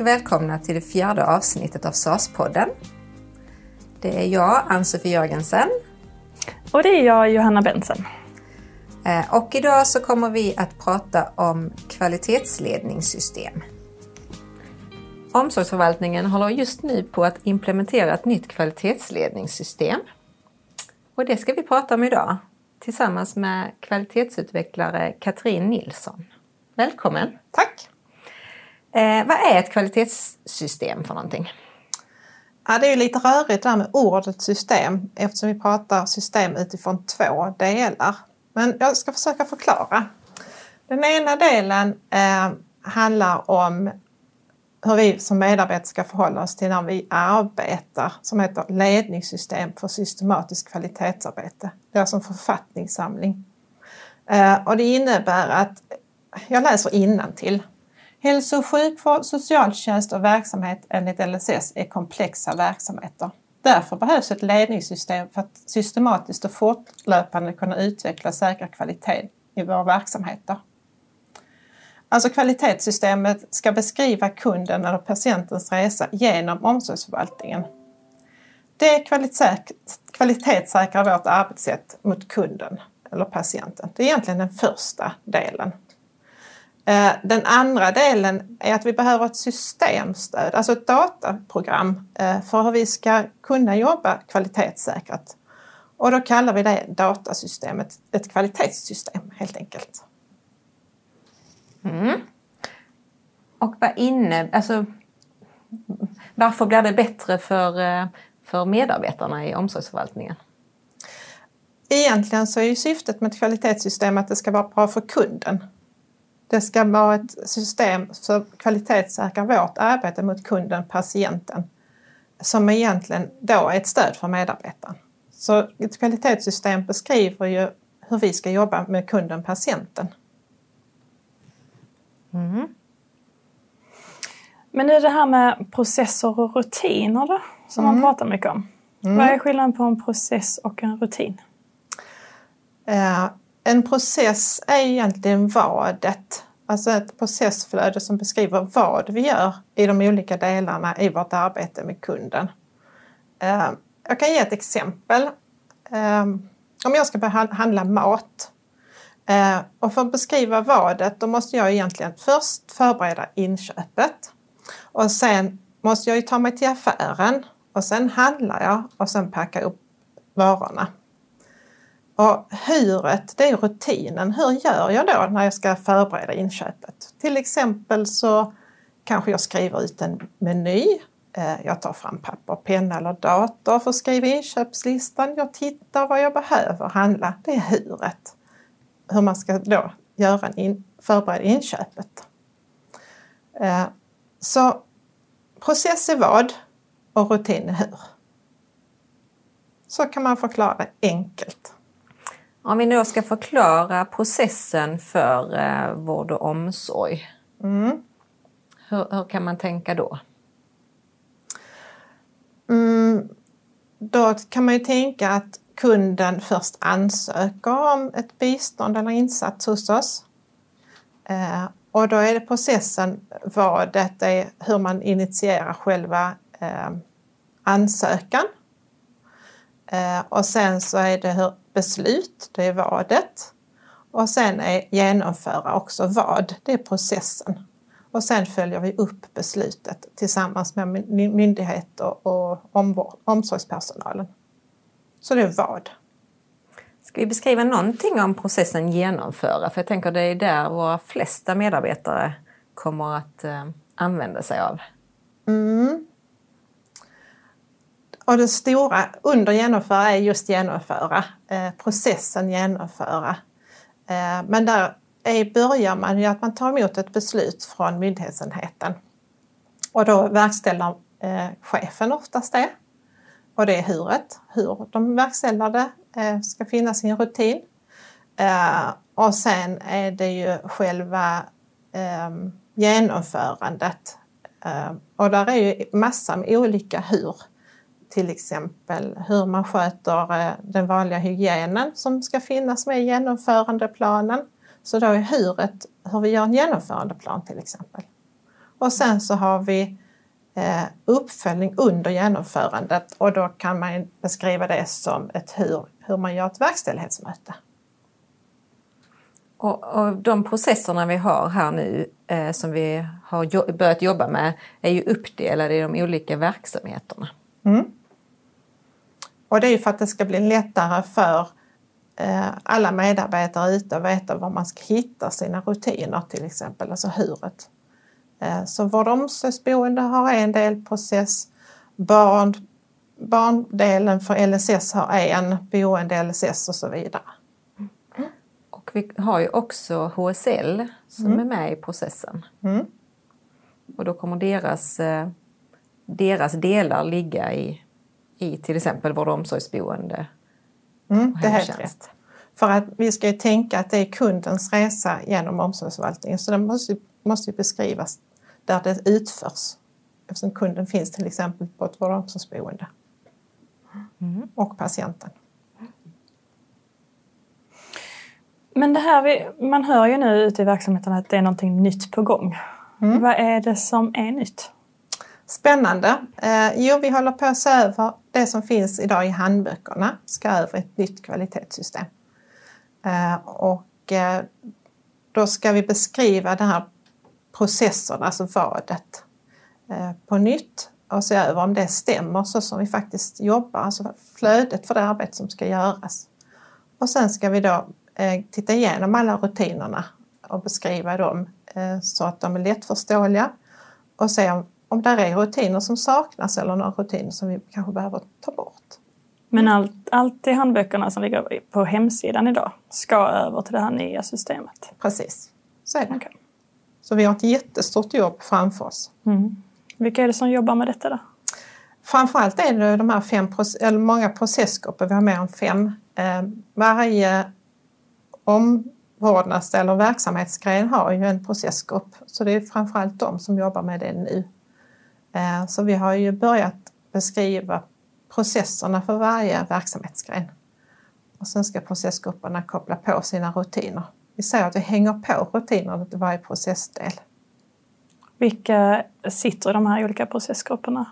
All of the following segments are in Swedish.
och välkomna till det fjärde avsnittet av SAS-podden. Det är jag, Ann-Sofie Jörgensen. Och det är jag, Johanna Bensen. Eh, och idag så kommer vi att prata om kvalitetsledningssystem. Omsorgsförvaltningen håller just nu på att implementera ett nytt kvalitetsledningssystem. Och det ska vi prata om idag tillsammans med kvalitetsutvecklare Katrin Nilsson. Välkommen! Tack! Eh, vad är ett kvalitetssystem för någonting? Ja, det är ju lite rörigt det där med ordet system eftersom vi pratar system utifrån två delar. Men jag ska försöka förklara. Den ena delen eh, handlar om hur vi som medarbetare ska förhålla oss till när vi arbetar som heter ledningssystem för systematiskt kvalitetsarbete. Det är alltså en författningssamling. Eh, och det innebär att, jag läser till. Hälso och sjukvård, socialtjänst och verksamhet enligt LSS är komplexa verksamheter. Därför behövs ett ledningssystem för att systematiskt och fortlöpande kunna utveckla och säkra kvalitet i våra verksamheter. Alltså kvalitetssystemet ska beskriva kunden eller patientens resa genom omsorgsförvaltningen. Det kvalitetssäkrar vårt arbetssätt mot kunden eller patienten. Det är egentligen den första delen. Eh, den andra delen är att vi behöver ett systemstöd, alltså ett dataprogram eh, för hur vi ska kunna jobba kvalitetssäkrat. Och då kallar vi det datasystemet ett kvalitetssystem helt enkelt. Mm. Och vad inne, alltså, varför blir det bättre för, eh, för medarbetarna i omsorgsförvaltningen? Egentligen så är ju syftet med ett kvalitetssystem att det ska vara bra för kunden. Det ska vara ett system som kvalitetssäkrar vårt arbete mot kunden, patienten, som egentligen då är ett stöd för medarbetaren. Så ett kvalitetssystem beskriver ju hur vi ska jobba med kunden, patienten. Mm. Men är det här med processer och rutiner då, som mm. man pratar mycket om. Mm. Vad är skillnaden på en process och en rutin? En process är egentligen vadet, alltså ett processflöde som beskriver vad vi gör i de olika delarna i vårt arbete med kunden. Eh, jag kan ge ett exempel. Eh, om jag ska handla mat eh, och för att beskriva vadet då måste jag egentligen först förbereda inköpet och sen måste jag ju ta mig till affären och sen handlar jag och sen packa upp varorna. Och huret, det är rutinen. Hur gör jag då när jag ska förbereda inköpet? Till exempel så kanske jag skriver ut en meny. Eh, jag tar fram papper, penna eller dator för att skriva inköpslistan. Jag tittar vad jag behöver handla. Det är huret hur man ska då göra in, förbereda inköpet. Eh, så process är vad och rutin är hur. Så kan man förklara det enkelt. Om vi nu ska förklara processen för eh, vård och omsorg. Mm. Hur, hur, kan man tänka då? Mm, då kan man ju tänka att kunden först ansöker om ett bistånd eller insats hos oss. Eh, och då är det processen vad det är, hur man initierar själva eh, ansökan. Eh, och sen så är det hur beslut, det är vadet. Och sen är genomföra också vad, det är processen. Och sen följer vi upp beslutet tillsammans med myndigheter och omsorgspersonalen. Så det är vad. Ska vi beskriva någonting om processen genomföra? För jag tänker det är där våra flesta medarbetare kommer att eh, använda sig av. Mm. Och det stora under genomföra är just genomföra, eh, processen genomföra. Eh, men där är, börjar man ju att man tar emot ett beslut från myndighetsenheten. Och då verkställer eh, chefen oftast det. Och det är huret, hur de verkställer det eh, ska finnas i en rutin. Eh, och sen är det ju själva ehm, genomförandet. Eh, och där är ju massor med olika hur. Till exempel hur man sköter den vanliga hygienen som ska finnas med i genomförandeplanen. Så då är huret hur vi gör en genomförandeplan till exempel. Och sen så har vi eh, uppföljning under genomförandet och då kan man beskriva det som ett hur, hur man gör ett verkställighetsmöte. Och, och de processerna vi har här nu eh, som vi har jo börjat jobba med är ju uppdelade i de olika verksamheterna. Mm. Och det är ju för att det ska bli lättare för eh, alla medarbetare ute att veta var man ska hitta sina rutiner till exempel, alltså huret. Eh, så vård och omsorgsboende har en delprocess, barn, barndelen för LSS har en, boende LSS och så vidare. Och vi har ju också HSL som mm. är med i processen. Mm. Och då kommer deras, eh, deras delar ligga i, i till exempel vård och omsorgsboende mm, och det är helt rätt. För att vi ska ju tänka att det är kundens resa genom omsorgsförvaltningen så den måste, måste beskrivas där det utförs. Eftersom kunden finns till exempel på ett vård och omsorgsboende. Mm. Och patienten. Men det här, vi, man hör ju nu ute i verksamheten att det är någonting nytt på gång. Mm. Vad är det som är nytt? Spännande. Eh, jo, vi håller på att se över det som finns idag i handböckerna, ska över ett nytt kvalitetssystem. Eh, och eh, då ska vi beskriva den här processen, alltså vadet, eh, på nytt och se över om det stämmer så som vi faktiskt jobbar, alltså flödet för det arbete som ska göras. Och sen ska vi då eh, titta igenom alla rutinerna och beskriva dem eh, så att de är lättförståeliga och se om, om det är rutiner som saknas eller några rutiner som vi kanske behöver ta bort. Men allt, allt i handböckerna som ligger på hemsidan idag ska över till det här nya systemet? Precis, så är det. Okay. Så vi har ett jättestort jobb framför oss. Mm. Vilka är det som jobbar med detta då? Framförallt är det de här fem, eller många processgrupper, vi har mer än fem. Eh, varje omvårdnads eller verksamhetsgren har ju en processgrupp så det är framförallt de som jobbar med det nu. Eh, så vi har ju börjat beskriva processerna för varje verksamhetsgren. Och sen ska processgrupperna koppla på sina rutiner. Vi säger att vi hänger på rutinerna till varje processdel. Vilka sitter i de här olika processgrupperna?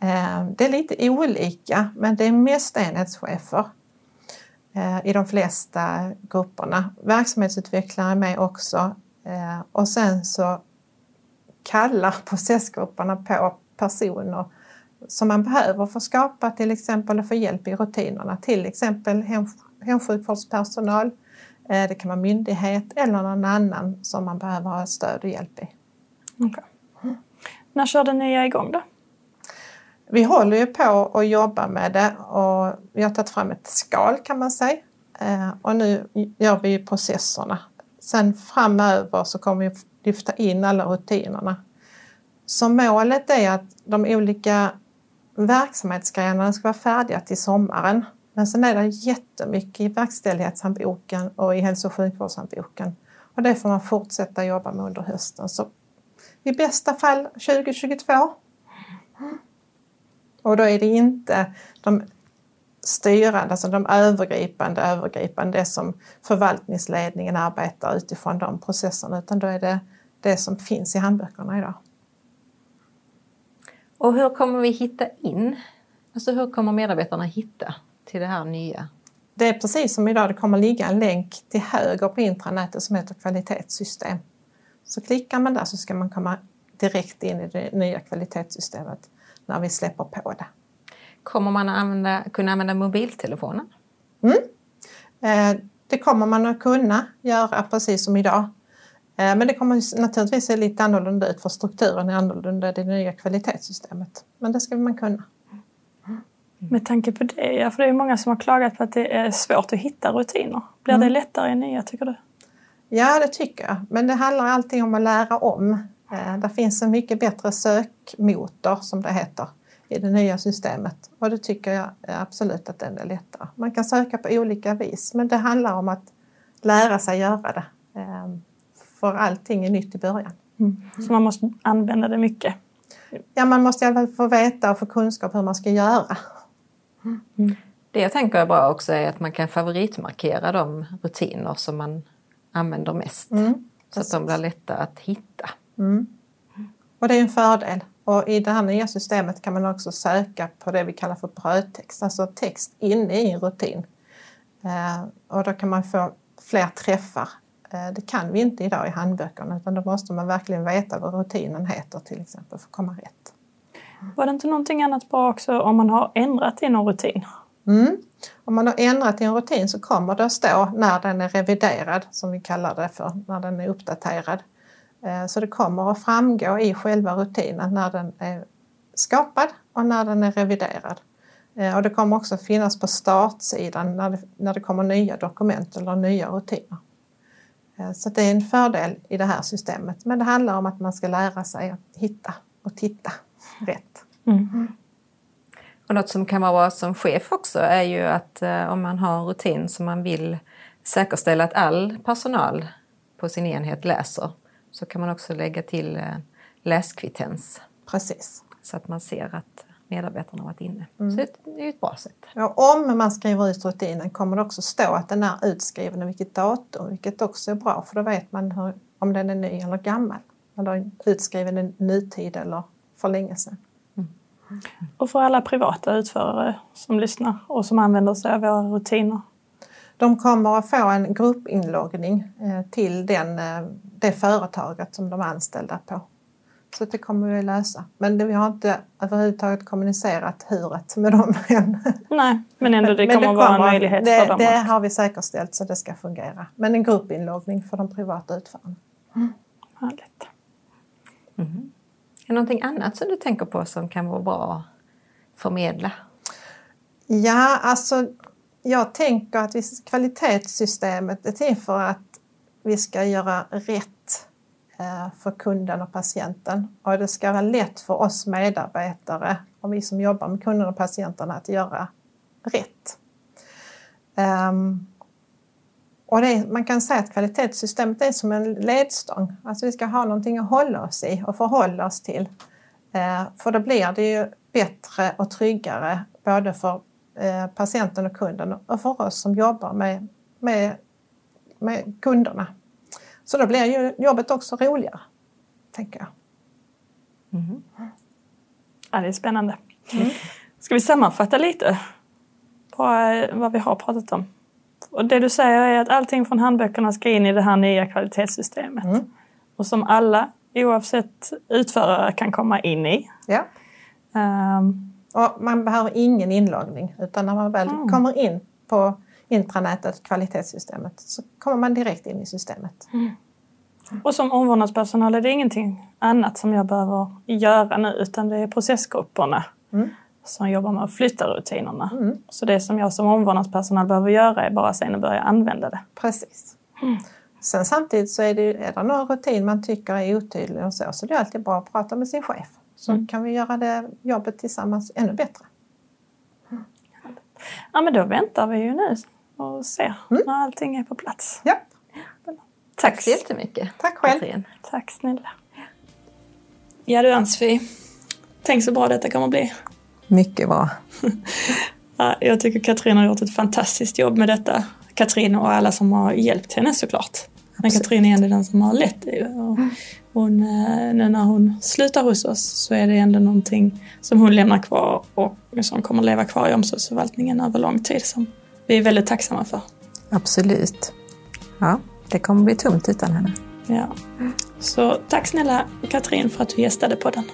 Eh, det är lite olika, men det är mest enhetschefer eh, i de flesta grupperna. Verksamhetsutvecklare är med också och sen så kallar processgrupperna på personer som man behöver för att skapa till exempel och få hjälp i rutinerna. Till exempel hem, hemsjukvårdspersonal, det kan vara myndighet eller någon annan som man behöver ha stöd och hjälp i. Okay. När kör det nya igång då? Vi håller ju på och jobbar med det och vi har tagit fram ett skal kan man säga. Eh, och nu gör vi processerna. Sen framöver så kommer vi lyfta in alla rutinerna. Så målet är att de olika verksamhetsgrenarna ska vara färdiga till sommaren. Men sen är det jättemycket i verkställighetshandboken och i hälso och sjukvårdshandboken. Och det får man fortsätta jobba med under hösten. Så i bästa fall 2022. Och då är det inte de styrande, alltså de övergripande, övergripande, det som förvaltningsledningen arbetar utifrån de processerna, utan då är det det som finns i handböckerna idag. Och hur kommer vi hitta in? Alltså hur kommer medarbetarna hitta till det här nya? Det är precis som idag, det kommer ligga en länk till höger på intranätet som heter kvalitetssystem. Så klickar man där så ska man komma direkt in i det nya kvalitetssystemet när vi släpper på det. Kommer man att använda, kunna använda mobiltelefonen? Mm. Eh, det kommer man att kunna göra precis som idag. Eh, men det kommer naturligtvis se lite annorlunda ut för strukturen är annorlunda i det nya kvalitetssystemet. Men det ska man kunna. Med tanke på det, ja, för det är många som har klagat på att det är svårt att hitta rutiner. Blir mm. det lättare i nya tycker du? Ja, det tycker jag. Men det handlar alltid om att lära om. Eh, det finns en mycket bättre sökmotor, som det heter, i det nya systemet. Och det tycker jag absolut att den är lättare. Man kan söka på olika vis, men det handlar om att lära sig göra det. För allting är nytt i början. Mm. Så man måste använda det mycket? Ja, man måste i alla fall få veta och få kunskap hur man ska göra. Mm. Det jag tänker är bra också är att man kan favoritmarkera de rutiner som man använder mest. Mm, så att de blir lätta att hitta. Mm. Och det är en fördel. Och i det här nya systemet kan man också söka på det vi kallar för brödtext, alltså text inne i en rutin. Eh, och då kan man få fler träffar. Eh, det kan vi inte idag i handböckerna utan då måste man verkligen veta vad rutinen heter till exempel för att komma rätt. Var det inte någonting annat bra också om man har ändrat i någon rutin? Mm. Om man har ändrat i en rutin så kommer det att stå när den är reviderad, som vi kallar det för, när den är uppdaterad. Eh, så det kommer att framgå i själva rutinen när den är skapad och när den är reviderad. Eh, och det kommer också finnas på startsidan när det, när det kommer nya dokument eller nya rutiner. Eh, så det är en fördel i det här systemet. Men det handlar om att man ska lära sig att hitta och titta rätt. Mm. Och något som kan vara bra som chef också är ju att eh, om man har en rutin som man vill säkerställa att all personal på sin enhet läser så kan man också lägga till eh, läskvittens. Precis. Så att man ser att medarbetarna har varit inne. Mm. Så det är ett bra sätt. Ja, om man skriver ut rutinen kommer det också stå att den är utskriven och vilket datum, vilket också är bra för då vet man hur, om den är ny eller gammal. Eller utskriven i nutid eller för länge sedan. Och för alla privata utförare som lyssnar och som använder sig av våra rutiner? De kommer att få en gruppinloggning eh, till den, eh, det företaget som de är anställda på. Så det kommer vi lösa. Men vi har inte överhuvudtaget kommunicerat huret med dem än. Nej, men ändå det kommer, det kommer att vara en möjlighet det, för dem. Det har vi säkerställt så det ska fungera. Men en gruppinloggning för de privata utförarna. Mm. Härligt. Mm. Är det någonting annat som du tänker på som kan vara bra att förmedla? Ja, alltså jag tänker att kvalitetssystemet är till för att vi ska göra rätt Eh, för kunden och patienten. Och det ska vara lätt för oss medarbetare och vi som jobbar med kunderna och patienterna att göra rätt. Ehm, och är, man kan säga att kvalitetssystemet är som en ledstång. Alltså vi ska ha någonting att hålla oss i och förhålla oss till. Eh, för då blir det ju bättre och tryggare både för eh, patienten och kunden och för oss som jobbar med, med, med kunderna. Så då blir ju jobbet också roligare, tänker jag. Mm. Ja, det är spännande. Mm. Ska vi sammanfatta lite på vad vi har pratat om? Och det du säger är att allting från handböckerna ska in i det här nya kvalitetssystemet. Mm. Och som alla, oavsett utförare, kan komma in i. Ja. Um, och man behöver ingen inloggning utan när man väl mm. kommer in på intranätet, kvalitetssystemet, så kommer man direkt in i systemet. Mm. Och som omvårdnadspersonal är det ingenting annat som jag behöver göra nu utan det är processgrupperna. Mm som jobbar med att flytta rutinerna. Mm. Så det som jag som omvårdnadspersonal behöver göra är bara sen att börja använda det. Precis. Mm. Sen samtidigt så är det, är det någon rutin man tycker är otydlig och så, så det är alltid bra att prata med sin chef. Så mm. kan vi göra det jobbet tillsammans ännu bättre. Ja men då väntar vi ju nu och ser mm. när allting är på plats. Ja. Tack, så jättemycket. Tack själv. Katrin. Tack snälla. Ja du Ann-Sofie, tänk så bra detta kommer att bli. Mycket bra. ja, jag tycker Katrin har gjort ett fantastiskt jobb med detta. Katrin och alla som har hjälpt henne såklart. Men Katrin är ändå den som har lett det. Och hon, eh, nu när hon slutar hos oss så är det ändå någonting som hon lämnar kvar och som kommer leva kvar i omsorgsförvaltningen över lång tid som vi är väldigt tacksamma för. Absolut. Ja, det kommer bli tomt utan henne. Ja. Så tack snälla Katrin för att du gästade podden.